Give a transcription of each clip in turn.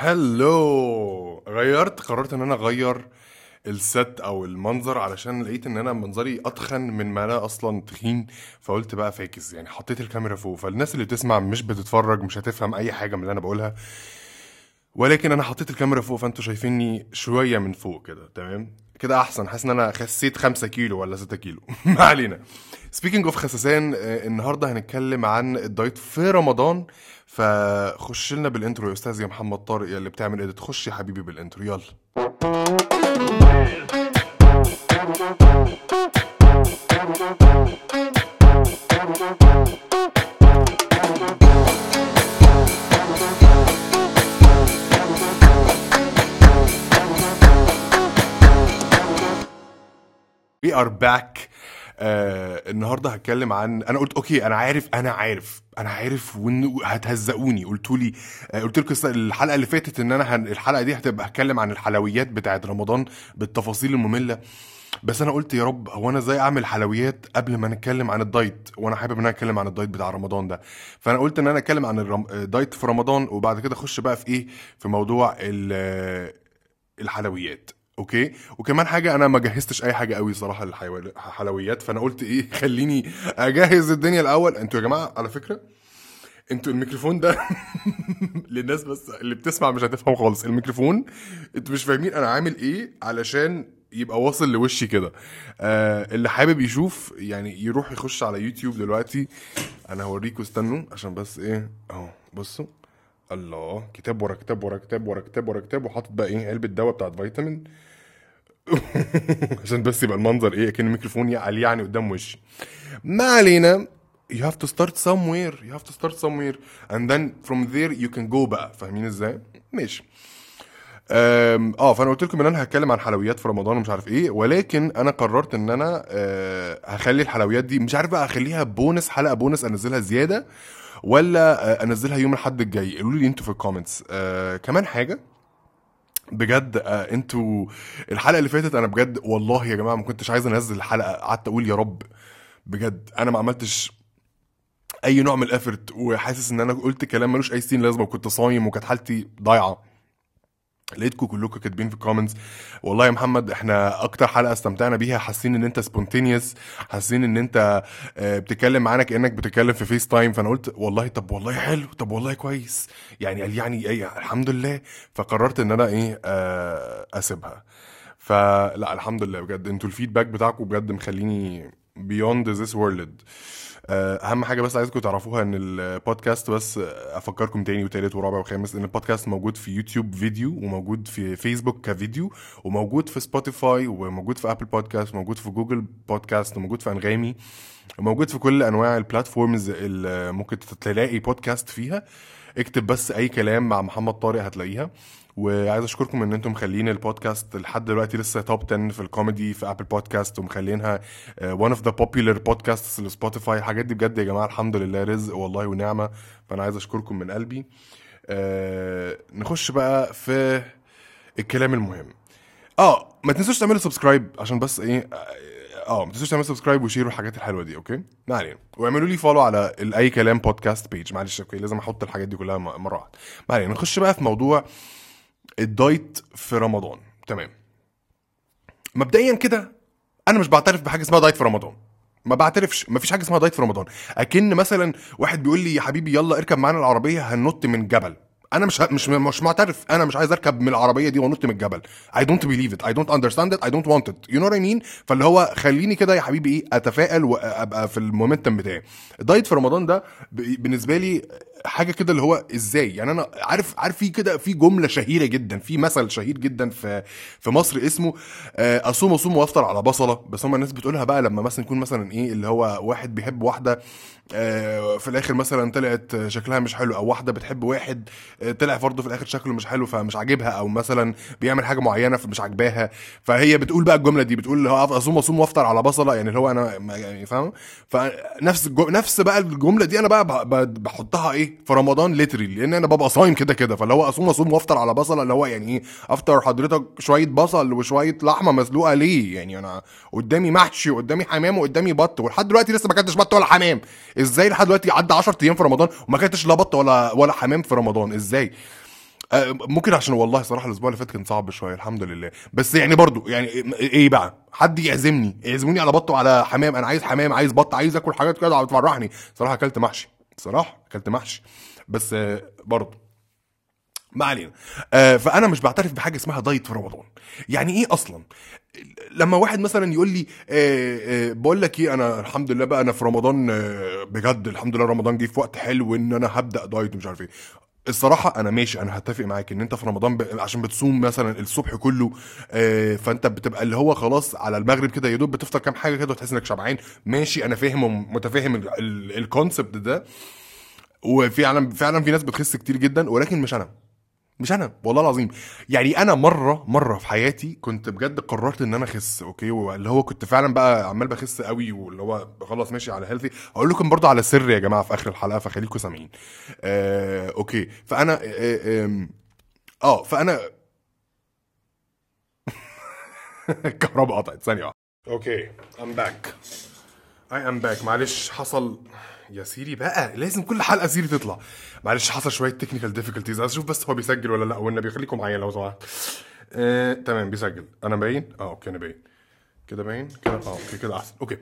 Hello! غيرت قررت إن أنا أغير ال setup المنظر علشان لقيت إن أنا منظري أتخن من ما أنا أصلا تخين فقلت بقى فاكس يعني حطيت الكاميرا فوق. فالناس اللي بتسمع مش بتتفرج مش هتفهم أي حاجة من اللي أنا بقولها ولكن أنا حطيت الكاميرا فوق فأنتوا شايفيني شوية من فوق كده تمام؟ كده أحسن حاسس إن أنا خسيت 5 كيلو ولا 6 كيلو. ما علينا. speaking of خسسان آه، النهارده هنتكلم عن الدايت في رمضان. فخش لنا بال intro يا أستاذ يا محمد طارق يا اللي بتعمل إيه؟ خش يا حبيبي بال intro يلا. We are back. آه النهارده هتكلم عن أنا قلت okay أنا عارف أنا عارف أنا عارف وإن هتهزقوني. قلتوا لي آه قلت لكم الحلقة اللي فاتت إن أنا هن الحلقة دي هتبقى هتكلم عن الحلويات بتاعت رمضان بالتفاصيل المملة. بس أنا قلت يا رب هو أنا إزاي أعمل حلويات قبل ما نتكلم عن الدايت؟ وأنا حابب إن أنا أتكلم عن الدايت بتاع رمضان ده. فأنا قلت إن أنا أتكلم عن الرم... الدايت في رمضان وبعد كده أخش بقى في إيه؟ في موضوع ال... الحلويات. okay؟ وكمان حاجة أنا ما جهزتش أي حاجة قوي صراحة للحلويات فأنا قلت إيه خليني أجهز الدنيا الأول. أنتوا يا جماعة على فكرة أنتوا الميكروفون ده للناس بس اللي بتسمع مش هتفهم خالص. الميكروفون أنتوا مش فاهمين أنا عامل إيه علشان يبقى واصل لوشي كده. آه اللي حابب يشوف يعني يروح يخش على يوتيوب دلوقتي. أنا هوريكم استنوا عشان بس إيه أهو بصوا. الله كتاب ورا كتاب ورا كتاب ورا كتاب ورا كتاب وحاطط بقى إيه علبة دواء بتاعت فيتامين. عشان بس يبقى المنظر إيه كان الميكروفون عليه يعني قدام وشي. ما علينا you have to start somewhere you have to start somewhere. And then from there you can go بقى. فاهمين إزاي؟ ماشي. آه فأنا قلت لكم إن أنا هتكلم عن حلويات في رمضان ومش عارف إيه ولكن أنا قررت إن أنا آه، هخلي الحلويات دي مش عارف بقى اخليها بونس حلقة بونس أنزلها زيادة ولا آه، انزلها يوم الاحد الجاي؟ قولوا لي أنتوا في ال comments آه كمان حاجة بجد آه أنتوا الحلقة اللي فاتت أنا بجد والله يا جماعة ما كنتش عايز انزل الحلقة قعدت أقول يا رب بجد أنا ما عملتش اي نوع من ال effort وحاسس ان أنا قلت كلام ملوش اي ستين لازمة وكنت صايم وكانت حالتي ضايعة. لقيتكم كلكم كاتبين في ال comments والله يا محمد إحنا أكتر حلقة استمتعنا بيها حاسين إن أنت spontaneous حاسين إن أنت آه، بتتكلم معانا كأنك بتتكلم في FaceTime فأنا قلت والله طب والله حلو طب والله كويس. يعني قال يعني إيه؟ الحمد لله. فقررت إن أنا إيه آه، أسيبها. فلا الحمد لله بجد. أنتوا ال feedback بتاعكم بجد مخليني beyond this world أهم حاجة بس عايزكم تعرفوها إن البودكاست بس أفكركم تاني وتالت ورابع وخامس إن البودكاست موجود في يوتيوب فيديو وموجود في فيسبوك كفيديو وموجود في سبوتيفاي وموجود في أبل بودكاست وموجود في جوجل بودكاست وموجود في أنغامي وموجود في كل أنواع ال platforms اللي ممكن تلاقي بودكاست فيها. اكتب بس أي كلام مع محمد طارق هتلاقيها. وعايز أشكركم إن أنتم مخلين البودكاست لحد دلوقتي لسه top 10 في الكوميدي في ابل بودكاست ومخلينها one of the popular بودكاست لسبوتيفاي الحاجات دي بجد يا جماعة الحمد لله رزق والله ونعمة. فأنا عايز أشكركم من قلبي. آه نخش بقى في الكلام المهم. آه ما تنسوش تعملوا subscribe عشان بس إيه آه ما تنسوش تعملوا subscribe وشيروا الحاجات الحلوة دي okay؟ ما علينا. واعملوا لي follow على أي كلام بودكاست page معلش okay؟ لازم أحط الحاجات دي كلها مرة واحدة. ما علينا. نخش بقى في موضوع الدايت في رمضان. تمام. مبدئيا كده أنا مش بعترف بحاجة اسمها دايت في رمضان. ما بعترفش ما فيش حاجة اسمها دايت في رمضان. أكن مثلا واحد بيقول لي يا حبيبي يلا اركب معانا العربية هننط من جبل أنا مش مش مش معترف. أنا مش عايز أركب من العربية دي وأنط من الجبل. Don't believe it. I don't understand it. I don't want it. You know what I mean? فاللي هو خليني كده يا حبيبي إيه أتفائل وأبقى في ال momentum بتاعي. الدايت في رمضان ده بالنسبة لي حاجة كده اللي هو إزاي؟ يعني أنا عارف عارف في كده في جملة شهيرة جدا في مثل شهير جدا في في مصر اسمه آه، أصوم أصوم وأفطر على بصلة. بس هم الناس بتقولها بقى لما مثلا يكون مثلا إيه اللي هو واحد بيحب واحدة آه، في الآخر مثلا طلعت شكلها مش حلو أو واحدة بتحب واحد آه، طلع برضه في الآخر شكله مش حلو فمش عاجبها أو مثلا بيعمل حاجة معينة فمش عاجباها. فهي بتقول بقى الجملة دي بتقول اللي هو أصوم أصوم وأفطر على بصلة يعني اللي هو أنا يعني فاهم؟ فنفس. نفس بقى الجملة دي أنا بقى بحطها إيه في رمضان ليتري لأن أنا ببقى صايم كده كده فاللي هو أصوم أصوم وأفطر على بصلة اللي هو يعني إيه أفطر حضرتك شوية بصل وشوية لحمة مسلوقة ليه؟ يعني أنا قدامي محشي وقدامي حمام وقدامي بط ولحد دلوقتي لسه ما أكلتش بط ولا حمام. إزاي لحد دلوقتي عدى 10 أيام في رمضان وما أكلتش لا بط ولا ولا حمام في رمضان؟ إزاي؟ آه، ممكن عشان والله صراحة الأسبوع اللي فات كان صعب شوية الحمد لله. بس يعني برضو يعني إيه بقى؟ حد يعزمني يعزموني على بط وعلى حمام أنا عايز حمام عايز بط عايز أكل حاجات كده بتفرحني صراحة أكلت محشي. صراحة أكلت محشي بس آه، برضو ما علينا. آه فأنا مش بعترف بحاجة اسمها دايت في رمضان. يعني إيه أصلا؟ لما واحد مثلا يقول لي آه بقول لك إيه أنا الحمد لله بقى أنا في رمضان بجد الحمد لله رمضان جه في وقت حلو إن أنا هبدأ دايت ومش عارف إيه. الصراحة أنا ماشي أنا هتفق معاك إن أنت في رمضان ب... عشان بتصوم مثلا الصبح كله آه فأنت بتبقى اللي هو خلاص على المغرب كده يا دوب بتفطر كام حاجة كده وتحس إنك شبعان. ماشي أنا فاهم ومتفاهم ال concept ده وفعلا فعلا في ناس بتخس كتير جدا ولكن مش أنا. مش أنا والله العظيم. يعني أنا مرة مرة في حياتي كنت بجد قررت إن أنا أخس أوكي؟ واللي هو كنت فعلا بقى عمال بخس قوي واللي هو خلاص ماشي على healthy أقول لكم برضه على سر يا جماعة في آخر الحلقة فخليكم سامعين. آه okay. فأنا آه, آه, آه فأنا الكهرباء قطعت. ثانية واحدة. Okay. I'm back I am back معلش حصل يا سيري بقى لازم كل حلقة سيري تطلع. معلش حصل شوية technical difficulties أشوف بس هو بيسجل ولا لأ والنبي خليكم معايا لو سمحت. آه، تمام بيسجل. أنا باين؟ آه okay أنا باين. كده باين؟ كده؟ آه okay كده أحسن. Okay.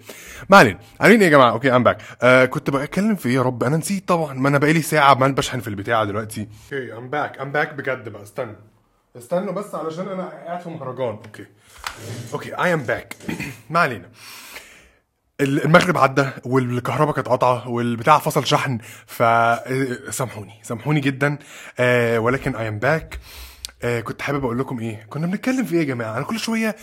ما علينا عاملين إيه يا جماعة؟ Okay I'm back آه كنت بتكلم في إيه يا رب؟ أنا نسيت طبعا. ما أنا بقالي ساعة عمال بشحن في البتاعه دلوقتي. Okay I'm back I'm back بجد بقى. استنى. استنوا بس علشان أنا قاعد في مهرجان. Okay. Okay I am back ما علينا المغرب عدى والكهرباء كانت قاطعة والبتاع فصل شحن فسامحوني سامحوني جدا. آه ولكن I am back كنت حابب أقول لكم إيه؟ كنا بنتكلم في إيه يا جماعة؟ أنا كل شوية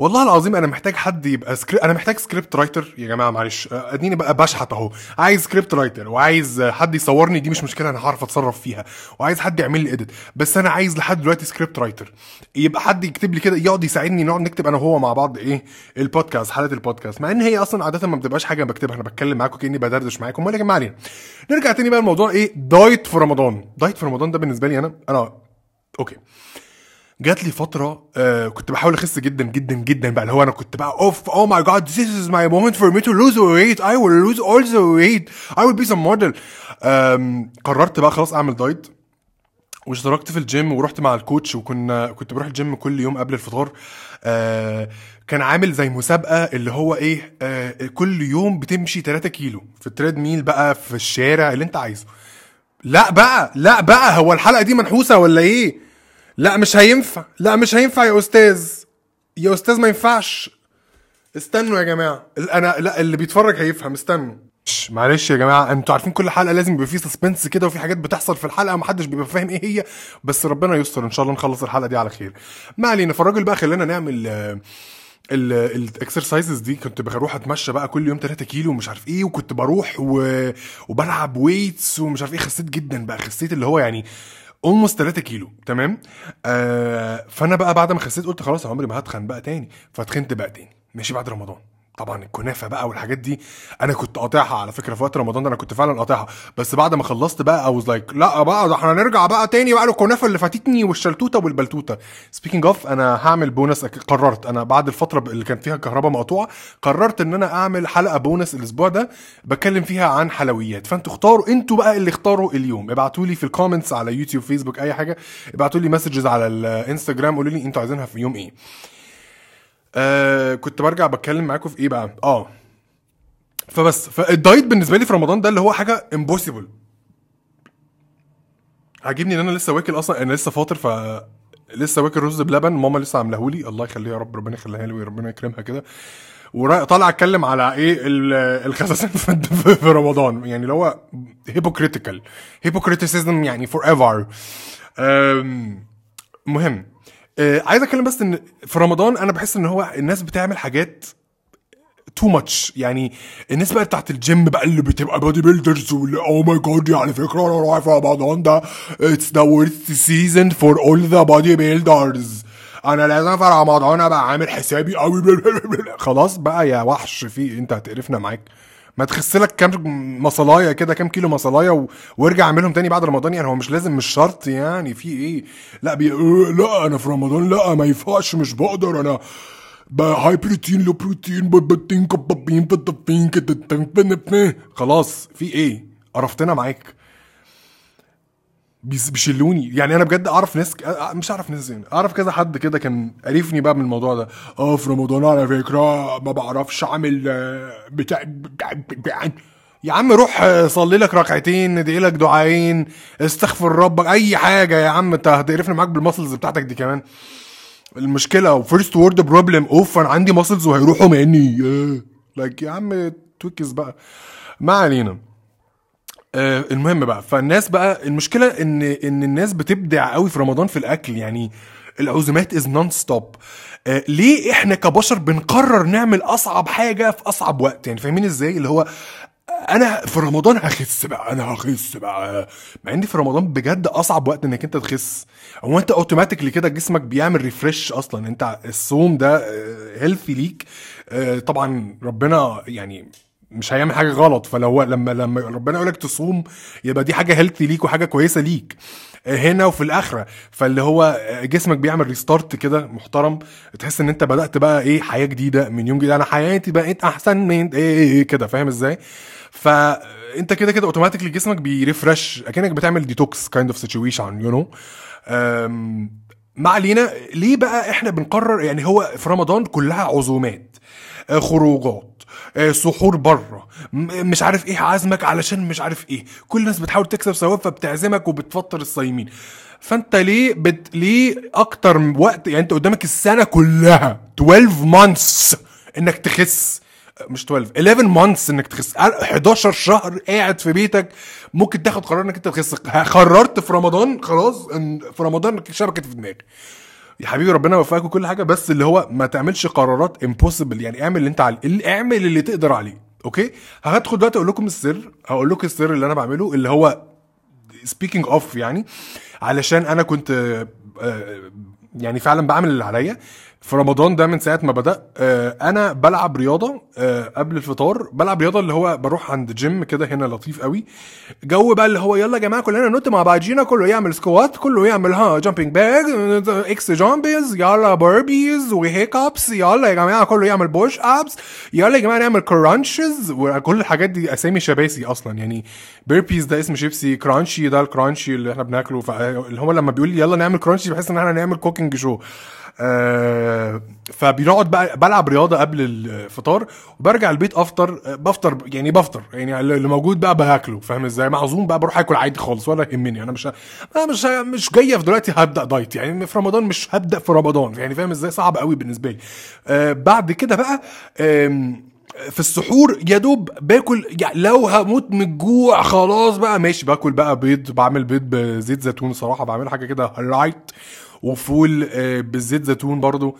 والله العظيم أنا محتاج حد يبقى سكريبت أنا محتاج script writer يا جماعة معلش أديني بقى بشحت أهو. عايز script writer وعايز حد يصورني دي مش مشكلة أنا هعرف أتصرف فيها. وعايز حد يعمل لي edit بس أنا عايز لحد دلوقتي script writer يبقى حد يكتب لي كده يقعد يساعدني نقعد نكتب أنا وهو مع بعض إيه؟ البودكاست حلقة البودكاست مع إن هي أصلا عادة ما بتبقاش حاجة بكتبها أنا بتكلم معاكم كأني بدردش معاكم. ولكن ما علينا نرجع تاني بقى الموضوع إيه؟ diet في رمضان diet في رمضان ده بالنسبة لي أنا أنا okay. جات لي فترة آه كنت بحاول أخس جدا جدا جدا بقى. اللي هو أنا كنت بقى اوف oh my God this is my moment for me to lose weight I will lose all the weight I will be some model قررت بقى خلاص أعمل diet. واشتركت في الجيم ورحت مع ال coach وكنا كنت بروح الجيم كل يوم قبل الفطار. آه كان عامل زي مسابقة اللي هو إيه آه كل يوم بتمشي 3 كيلو في ال treadmill بقى في الشارع اللي أنت عايزه. لا بقى لا بقى هو الحلقة دي منحوسة ولا إيه؟ لا مش هينفع. لا مش هينفع يا أستاذ. يا أستاذ ما ينفعش. استنوا يا جماعة. أنا لا اللي بيتفرج هيفهم. استنوا. معلش يا جماعة أنتوا عارفين كل حلقة لازم يبقى فيه suspense كده وفي حاجات بتحصل في الحلقة محدش بيبقى فاهم إيه هي بس ربنا يستر. إن شاء الله نخلص الحلقة دي على خير. ما علينا فالراجل بقى خلينا نعمل ال exercises دي. كنت بروح أتمشى بقى كل يوم 3 كيلو ومش عارف إيه وكنت بروح و... وبلعب weights ومش عارف إيه. خسيت جدا بقى. خسيت اللي هو يعني almost 3 كيلو تمام؟ آه فأنا بقى بعد ما خسيت قلت خلاص عمري ما هتخن بقى تاني فتخنت بقى تاني ماشي بعد رمضان. طبعا الكنافة بقى والحاجات دي أنا كنت قاطعها على فكرة في وقت رمضان ده أنا كنت فعلا قاطعها. بس بعد ما خلصت بقى أو like لأ بقى ده إحنا هنرجع بقى تاني بقى للكنافة اللي فاتتني والشلتوتة والبلتوتة. Speaking of أنا هعمل بونس قررت أنا بعد الفترة اللي كان فيها الكهرباء مقطوعة قررت إن أنا أعمل حلقة بونس الأسبوع ده بتكلم فيها عن حلويات. فأنتوا اختاروا أنتوا بقى اللي اختاروا اليوم. ابعتوا لي في ال comments على يوتيوب فيسبوك أي حاجة. ابعتوا لي messages على الانستجرام قولوا لي أنتوا عايزينها في يوم إيه. آه كنت برجع بتكلم معاكم في إيه بقى؟ آه. فبس فال diet بالنسبة لي في رمضان ده اللي هو حاجة impossible عاجبني إن أنا لسه واكل أصلا أنا لسه فاطر ف لسه واكل رز بلبن ماما لسه عاملاه لي. الله يخليها يا رب ربنا يخليها لي وربنا يكرمها كده. وطالع أتكلم على إيه؟ الخساسين في رمضان. يعني اللي هو hypocritical hypocriticism يعني forever مهم. آه عايز اتكلم بس ان في رمضان أنا بحس ان هو الناس بتعمل حاجات too much يعني الناس بقى بتاعت الجيم بقى اللي بتبقى bodybuilders واللي oh my God على فكرة أنا رايح في رمضان ده. It's the worst season for all the bodybuilders أنا لازم في رمضان أبقى عامل حسابي قوي خلاص بقى يا وحش في أنت هتقرفنا معاك. ما تخسلك كام مصلايه كده كام كيلو مصلايه و... وارجع اعملهم تاني بعد رمضان يعني هو مش لازم مش شرط يعني في إيه لا بي... لا أنا في رمضان لا ما ينفعش مش بقدر أنا هاي بروتين لو بروتين بطين كبابين خلاص في إيه قرفتنا معاك بيشلوني. يعني أنا بجد أعرف ناس ك- مش أعرف ناس يعني أعرف كذا حد كده كان قريفني بقى من الموضوع ده. آه في رمضان على فكرة ما بعرفش أعمل آه، بتاع يا عم روح آه، صلي لك ركعتين ادعي لك دعائين استغفر ربك أي حاجة يا عم. أنت هتقرفني معاك بال muscles بتاعتك دي كمان. المشكلة و first world problem اوف أنا عندي muscles وهيروحوا مني. Like يا عم توكس بقى. ما علينا. آه المهم بقى فالناس بقى المشكلة إن إن الناس بتبدع قوي في رمضان في الأكل يعني العزومات is non stop آه ليه إحنا كبشر بنقرر نعمل أصعب حاجة في أصعب وقت؟ يعني فاهمين إزاي؟ اللي هو أنا في رمضان هخس بقى أنا هخس بقى. مع إن في رمضان بجد أصعب وقت إنك أنت تخس. هو أنت automatically كده جسمك بيعمل refresh أصلا أنت الصوم ده healthy ليك. آه، طبعا ربنا يعني مش هيعمل حاجة غلط. فلو لما لما ربنا يقول لك تصوم يبقى دي حاجة healthy ليك وحاجة كويسة ليك. هنا وفي الآخرة. فاللي هو آه، جسمك بيعمل restart كده محترم. تحس إن أنت بدأت بقى إيه حياة جديدة من يوم جديد. أنا حياتي بقت أحسن من إيه, إيه, إيه كده. فاهم إزاي؟ فانت كده كده automatically جسمك بي refresh. أكنك بتعمل detox kind of situation you know ما علينا. ليه بقى إحنا بنقرر؟ يعني هو في رمضان كلها عزومات آه، خروجات سحور بره. مش عارف إيه عازمك علشان مش عارف إيه. كل الناس بتحاول تكسب ثواب فبتعزمك وبتفطر الصايمين. فأنت ليه بت... ليه أكتر وقت يعني أنت قدامك السنة كلها 12 months إنك تخس؟ مش 12 11 months إنك تخس. 11 شهر قاعد في بيتك ممكن تاخد قرار إنك أنت تخس. قررت في رمضان خلاص ان في رمضان شبكت في دماغي يا حبيبي ربنا يوفقك وكل حاجة بس اللي هو ما تعملش قرارات impossible يعني اعمل اللي انت عليه اعمل اللي تقدر عليه okay؟ هدخل دلوقتي أقول لكم السر هقول لكم السر اللي أنا بعمله اللي هو speaking of يعني علشان أنا كنت آه، يعني فعلا بعمل اللي عليا. في رمضان ده من ساعة ما بدأ آه، أنا بلعب رياضة آه، قبل الفطار بلعب رياضة اللي هو بروح عند جيم كده هنا لطيف قوي. جو بقى اللي هو يلا يا جماعة كلنا ننط مع بعضينا كله يعمل squat كله يعمل ها jumping jacks جامبيز يلا burpees و هيك ups يلا يا جماعة كله يعمل push ups يلا يا جماعة نعمل crunches وكل الحاجات دي أسامي شيبسي أصلا. يعني burpees ده اسم شيبسي crunchy ده ال crunchy اللي إحنا بناكله اللي هو لما بيقول لي يلا نعمل crunchy بحس إن إحنا نعمل cooking show آه فبنقعد بقى بلعب رياضة قبل الفطار وبرجع البيت أفطر آه، بفطر يعني بفطر يعني اللي موجود بقى باكله فاهم إزاي؟ معزوم بقى بروح آكل عادي خالص ولا يهمني أنا مش أنا مش مش جاية في دلوقتي هبدأ دايت يعني في رمضان مش هبدأ في رمضان يعني فاهم إزاي؟ صعب قوي بالنسبة لي. آه بعد كده بقى في السحور يا دوب باكل يعني لو هموت من الجوع خلاص بقى ماشي باكل بقى بيض بعمل بيض بزيت زيتون صراحة بعمل حاجة كده light وفول آه، بالزيت زيتون برضو.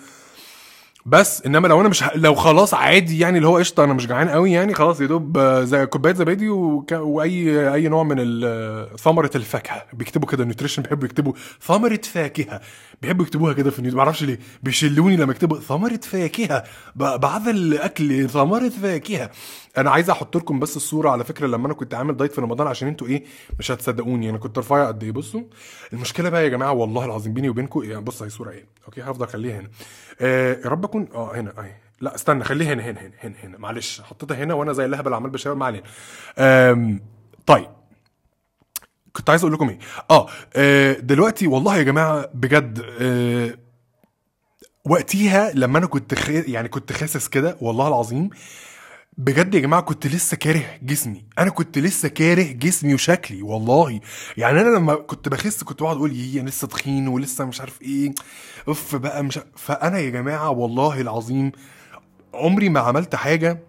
بس انما لو أنا مش ه... لو خلاص عادي يعني اللي هو قشطة أنا مش جعان قوي يعني خلاص يا دوب آه، زي كوباية زبادي وك... وأي أي نوع من ال- ثمرة الفاكهة. بيكتبوا كده nutrition بيحبوا يكتبوا ثمرة فاكهة. بيحبوا يكتبوها كده في ال news معرفش ليه بيشلوني لما يكتبوا ثمرة فاكهة. ب- بعد الأكل ثمرة فاكهة. أنا عايز أحط لكم بس الصورة على فكرة لما أنا كنت عامل دايت في رمضان عشان أنتوا إيه مش هتصدقوني. أنا كنت رفيع قد إيه؟ بصوا. المشكلة بقى يا جماعة والله العظيم بيني وبينكم يعني بص هي صورة إيه؟ okay هفضل أخليها هنا. آه يا رب اكون آه هنا أهي. لا استنى خليها هنا هنا هنا هنا, هنا. معلش حطيتها هنا وأنا زي اللهبل عمال بشاور ما علينا. طيب. كنت عايز أقول لكم إيه؟ آه آه، دلوقتي والله يا جماعة بجد آه وقتيها لما أنا كنت خي... يعني كنت خاسس كده والله العظيم بجد يا جماعة كنت لسه كاره جسمي. أنا كنت لسه كاره جسمي وشكلي والله. يعني أنا لما كنت بخس كنت بقعد أقول يي لسه تخين ولسه مش عارف إيه. اف بقى مش فأنا يا جماعة والله العظيم عمري ما عملت حاجة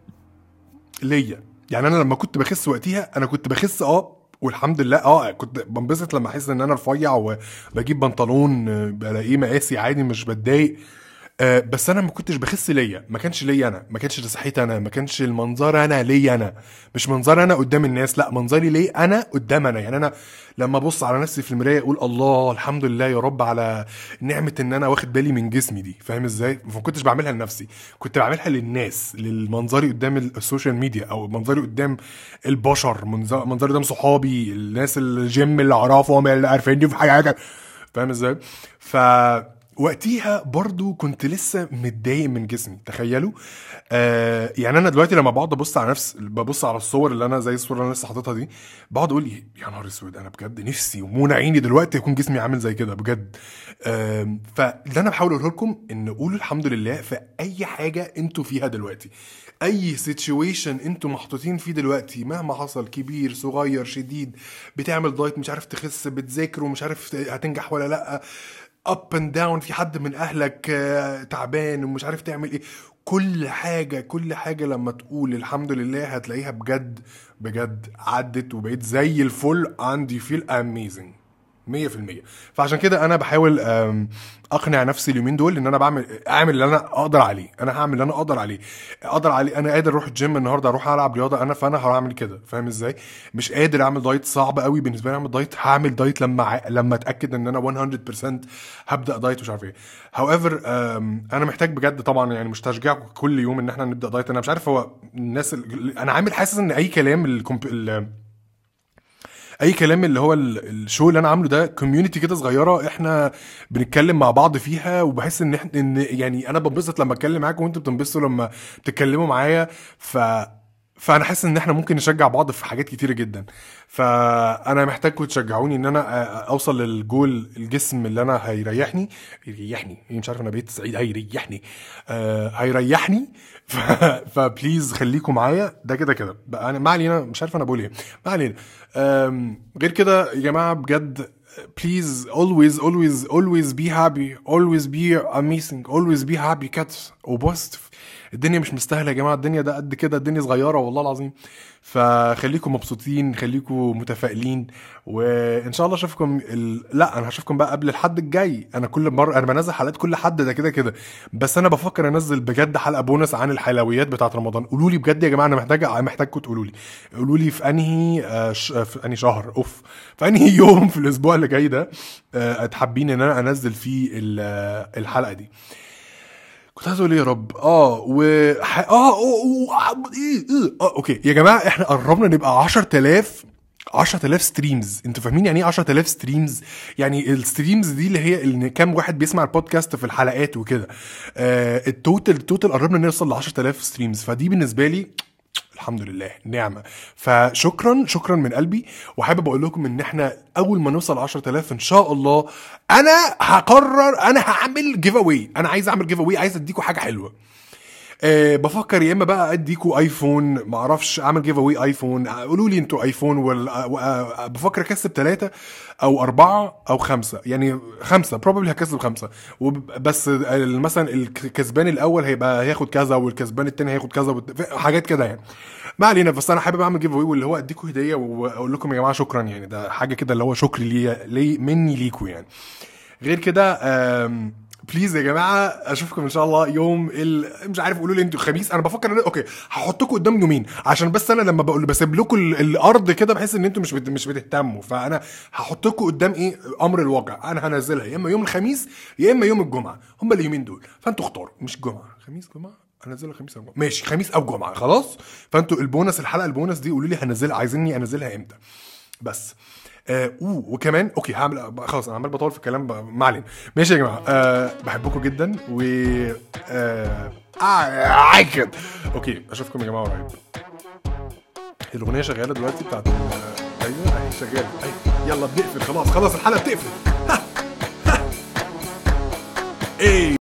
ليا. يعني أنا لما كنت بخس وقتها أنا كنت بخس آه والحمد لله آه كنت بنبسط لما أحس إن أنا رفيع وبجيب بنطلون بلاقيه مقاسي عادي مش بتضايق. آه، بس أنا ما كنتش بخس ليا. ما كانش ليا أنا. ما كانش لصحتي أنا. ما كانش المنظر أنا ليا أنا. مش منظر أنا قدام الناس. لا منظري ليه أنا قدام أنا. يعني أنا لما أبص على نفسي في المراية أقول الله الحمد لله يا رب على نعمة إن أنا واخد بالي من جسمي دي. فاهم إزاي؟ ما كنتش بعملها لنفسي. كنت بعملها للناس للمنظري قدام ال- السوشيال ميديا أو منظري قدام البشر. منظ- منظري قدام صحابي الناس الجيم اللي أعرفهم اللي عارفيني في حاجة فاهم إزاي؟ ف وقتيها برضو كنت لسه متضايق من جسمي تخيلوا؟ آه يعني أنا دلوقتي لما بقعد أبص على نفس ببص على الصور اللي أنا زي الصورة اللي أنا لسه حاططها دي بقعد أقول يا نهار أسود أنا بجد نفسي ومنى عيني دلوقتي يكون جسمي عامل زي كده بجد. آه فاللي أنا بحاول أقوله لكم إن قولوا الحمد لله في أي حاجة أنتوا فيها دلوقتي. أي سيتويشن أنتوا محطوطين فيه دلوقتي مهما حصل كبير صغير شديد بتعمل دايت مش عارف تخس بتذاكر ومش عارف هتنجح ولا لأ. up and down في حد من أهلك آه، تعبان ومش عارف تعمل إيه. كل حاجة كل حاجة لما تقول الحمد لله هتلاقيها بجد بجد عدت وبقيت زي الفل عندي feel amazing 100% فعشان كده أنا بحاول أقنع نفسي اليومين دول إن أنا بعمل أعمل اللي أنا أقدر عليه. أنا هعمل اللي أنا أقدر عليه. أقدر عليه. أنا قادر أروح الجيم النهارده أروح ألعب رياضة أنا فأنا هعمل كده. فاهم إزاي؟ مش قادر أعمل دايت صعب قوي بالنسبة لي. اعمل دايت هعمل دايت لما ع- لما أتأكد إن أنا 100% هبدأ دايت مش عارف إيه. However أنا محتاج بجد طبعا يعني مش تشجيعكم كل يوم إن إحنا نبدأ دايت أنا مش عارف هو الناس ال- أنا عامل حاسس إن أي كلام الكمب... أي كلام اللي هو ال- ال show اللي أنا عامله ده community كده صغيرة إحنا بنتكلم مع بعض فيها وبحس إن إحنا إن يعني أنا بنبسط لما أتكلم معاكم وأنتوا بتنبسطوا لما بتتكلموا معايا. ف فانا حاسس ان إحنا ممكن نشجع بعض في حاجات كتيرة جدا. فانا محتاجكم تشجعوني ان أنا اوصل للجول الجسم اللي أنا هيريحني. يريحني مش عارف أنا بقيت سعيد. هيريحني. آه هيريحني. ف... فبليز خليكم معايا. ده كده كده. أنا ما علينا. مش عارف أنا بقول إيه. ما علينا. غير كده يا جماعة بجد please always always always be happy. always be amazing. always be happy cats. و positive الدنيا مش مستاهلة يا جماعة الدنيا ده قد كده الدنيا صغيرة والله العظيم. فخليكم مبسوطين خليكم متفائلين وإن شاء الله أشوفكم ال... لا أنا هشوفكم بقى قبل الحد الجاي. أنا كل مرة أنا بنزل حلقات كل حد ده كده كده. بس أنا بفكر أنزل بجد حلقة بونس عن الحلويات بتاعة رمضان. قولوا لي بجد يا جماعة أنا محتاج محتاجكم تقولوا لي. قولوا لي في أنهي آه، ش... في أنهي شهر of في أنهي يوم في الأسبوع اللي جاي ده آه، تحبين إن أنا أنزل فيه آه، الحلقة دي. كنت عايز أقول إيه يا رب؟ آه و. آه إيه إيه آه okay. يا جماعة إحنا قربنا نبقى 10000 10000 streams أنتوا فاهمين يعني إيه 10000 streams يعني ال streams دي اللي هي اللي كام واحد بيسمع البودكاست في الحلقات وكده. آه ال total ال total قربنا نوصل ل 10000 streams فدي بالنسبة لي الحمد لله نعمة. فشكرا شكرا من قلبي وحابب أقول لكم إن إحنا أول ما نوصل 10000 إن شاء الله أنا هقرر أنا هعمل giveaway أنا عايز أعمل giveaway عايز اديكم حاجة حلوة. أه بفكر يا إما بقى أديكوا آيفون ما أعرفش أعمل giveaway آيفون. قولوا لي أنتوا آيفون ولا ولا- بفكر أكسب ثلاثة أو أربعة أو خمسة. يعني خمسة probably هكسب خمسة. وب- بس مثلا الكسبان الأول هيبقى هياخد كذا والكسبان التاني هياخد كذا حاجات كده يعني. ما علينا بس أنا حابب أعمل giveaway واللي هو أديكوا هدية وأقول لكم يا جماعة شكرا يعني. ده حاجة كده اللي هو شكر لي, لي مني ليكوا يعني. غير كده please يا جماعة أشوفكم إن شاء الله يوم ال... مش عارف قولوا لي أنتوا الخميس أنا بفكر إن okay هحطكم قدام يومين عشان بس أنا لما بقول بسيب لكم ال- الأرض كده بحس إن أنتوا مش بت... مش بتهتموا. فأنا هحطكم قدام إيه؟ أمر الواقع. أنا هنزلها. يا إما يوم الخميس يا إما يوم الجمعة. هم اليومين دول. فأنتوا اختاروا. مش جمعة. خميس جمعة؟ هنزلها خميس أو جمعة. ماشي خميس أو جمعة. خلاص؟ فأنتوا البونس الحلقة البونس دي قولوا لي هنزلها عايزيني أنزلها إمتى؟ بس. آه وكمان okay هعمل خلاص أنا عمال بطول في الكلام ما علينا ماشي يا جماعة. آه بحبكم جدا و آه آه okay أشوفكم يا جماعة قريب. الأغنية شغالة دلوقتي بتاعت ال- أيوه اهي شغالة. أيوه. يلا بنقفل خلاص خلاص الحلقة بتقفل. إيه.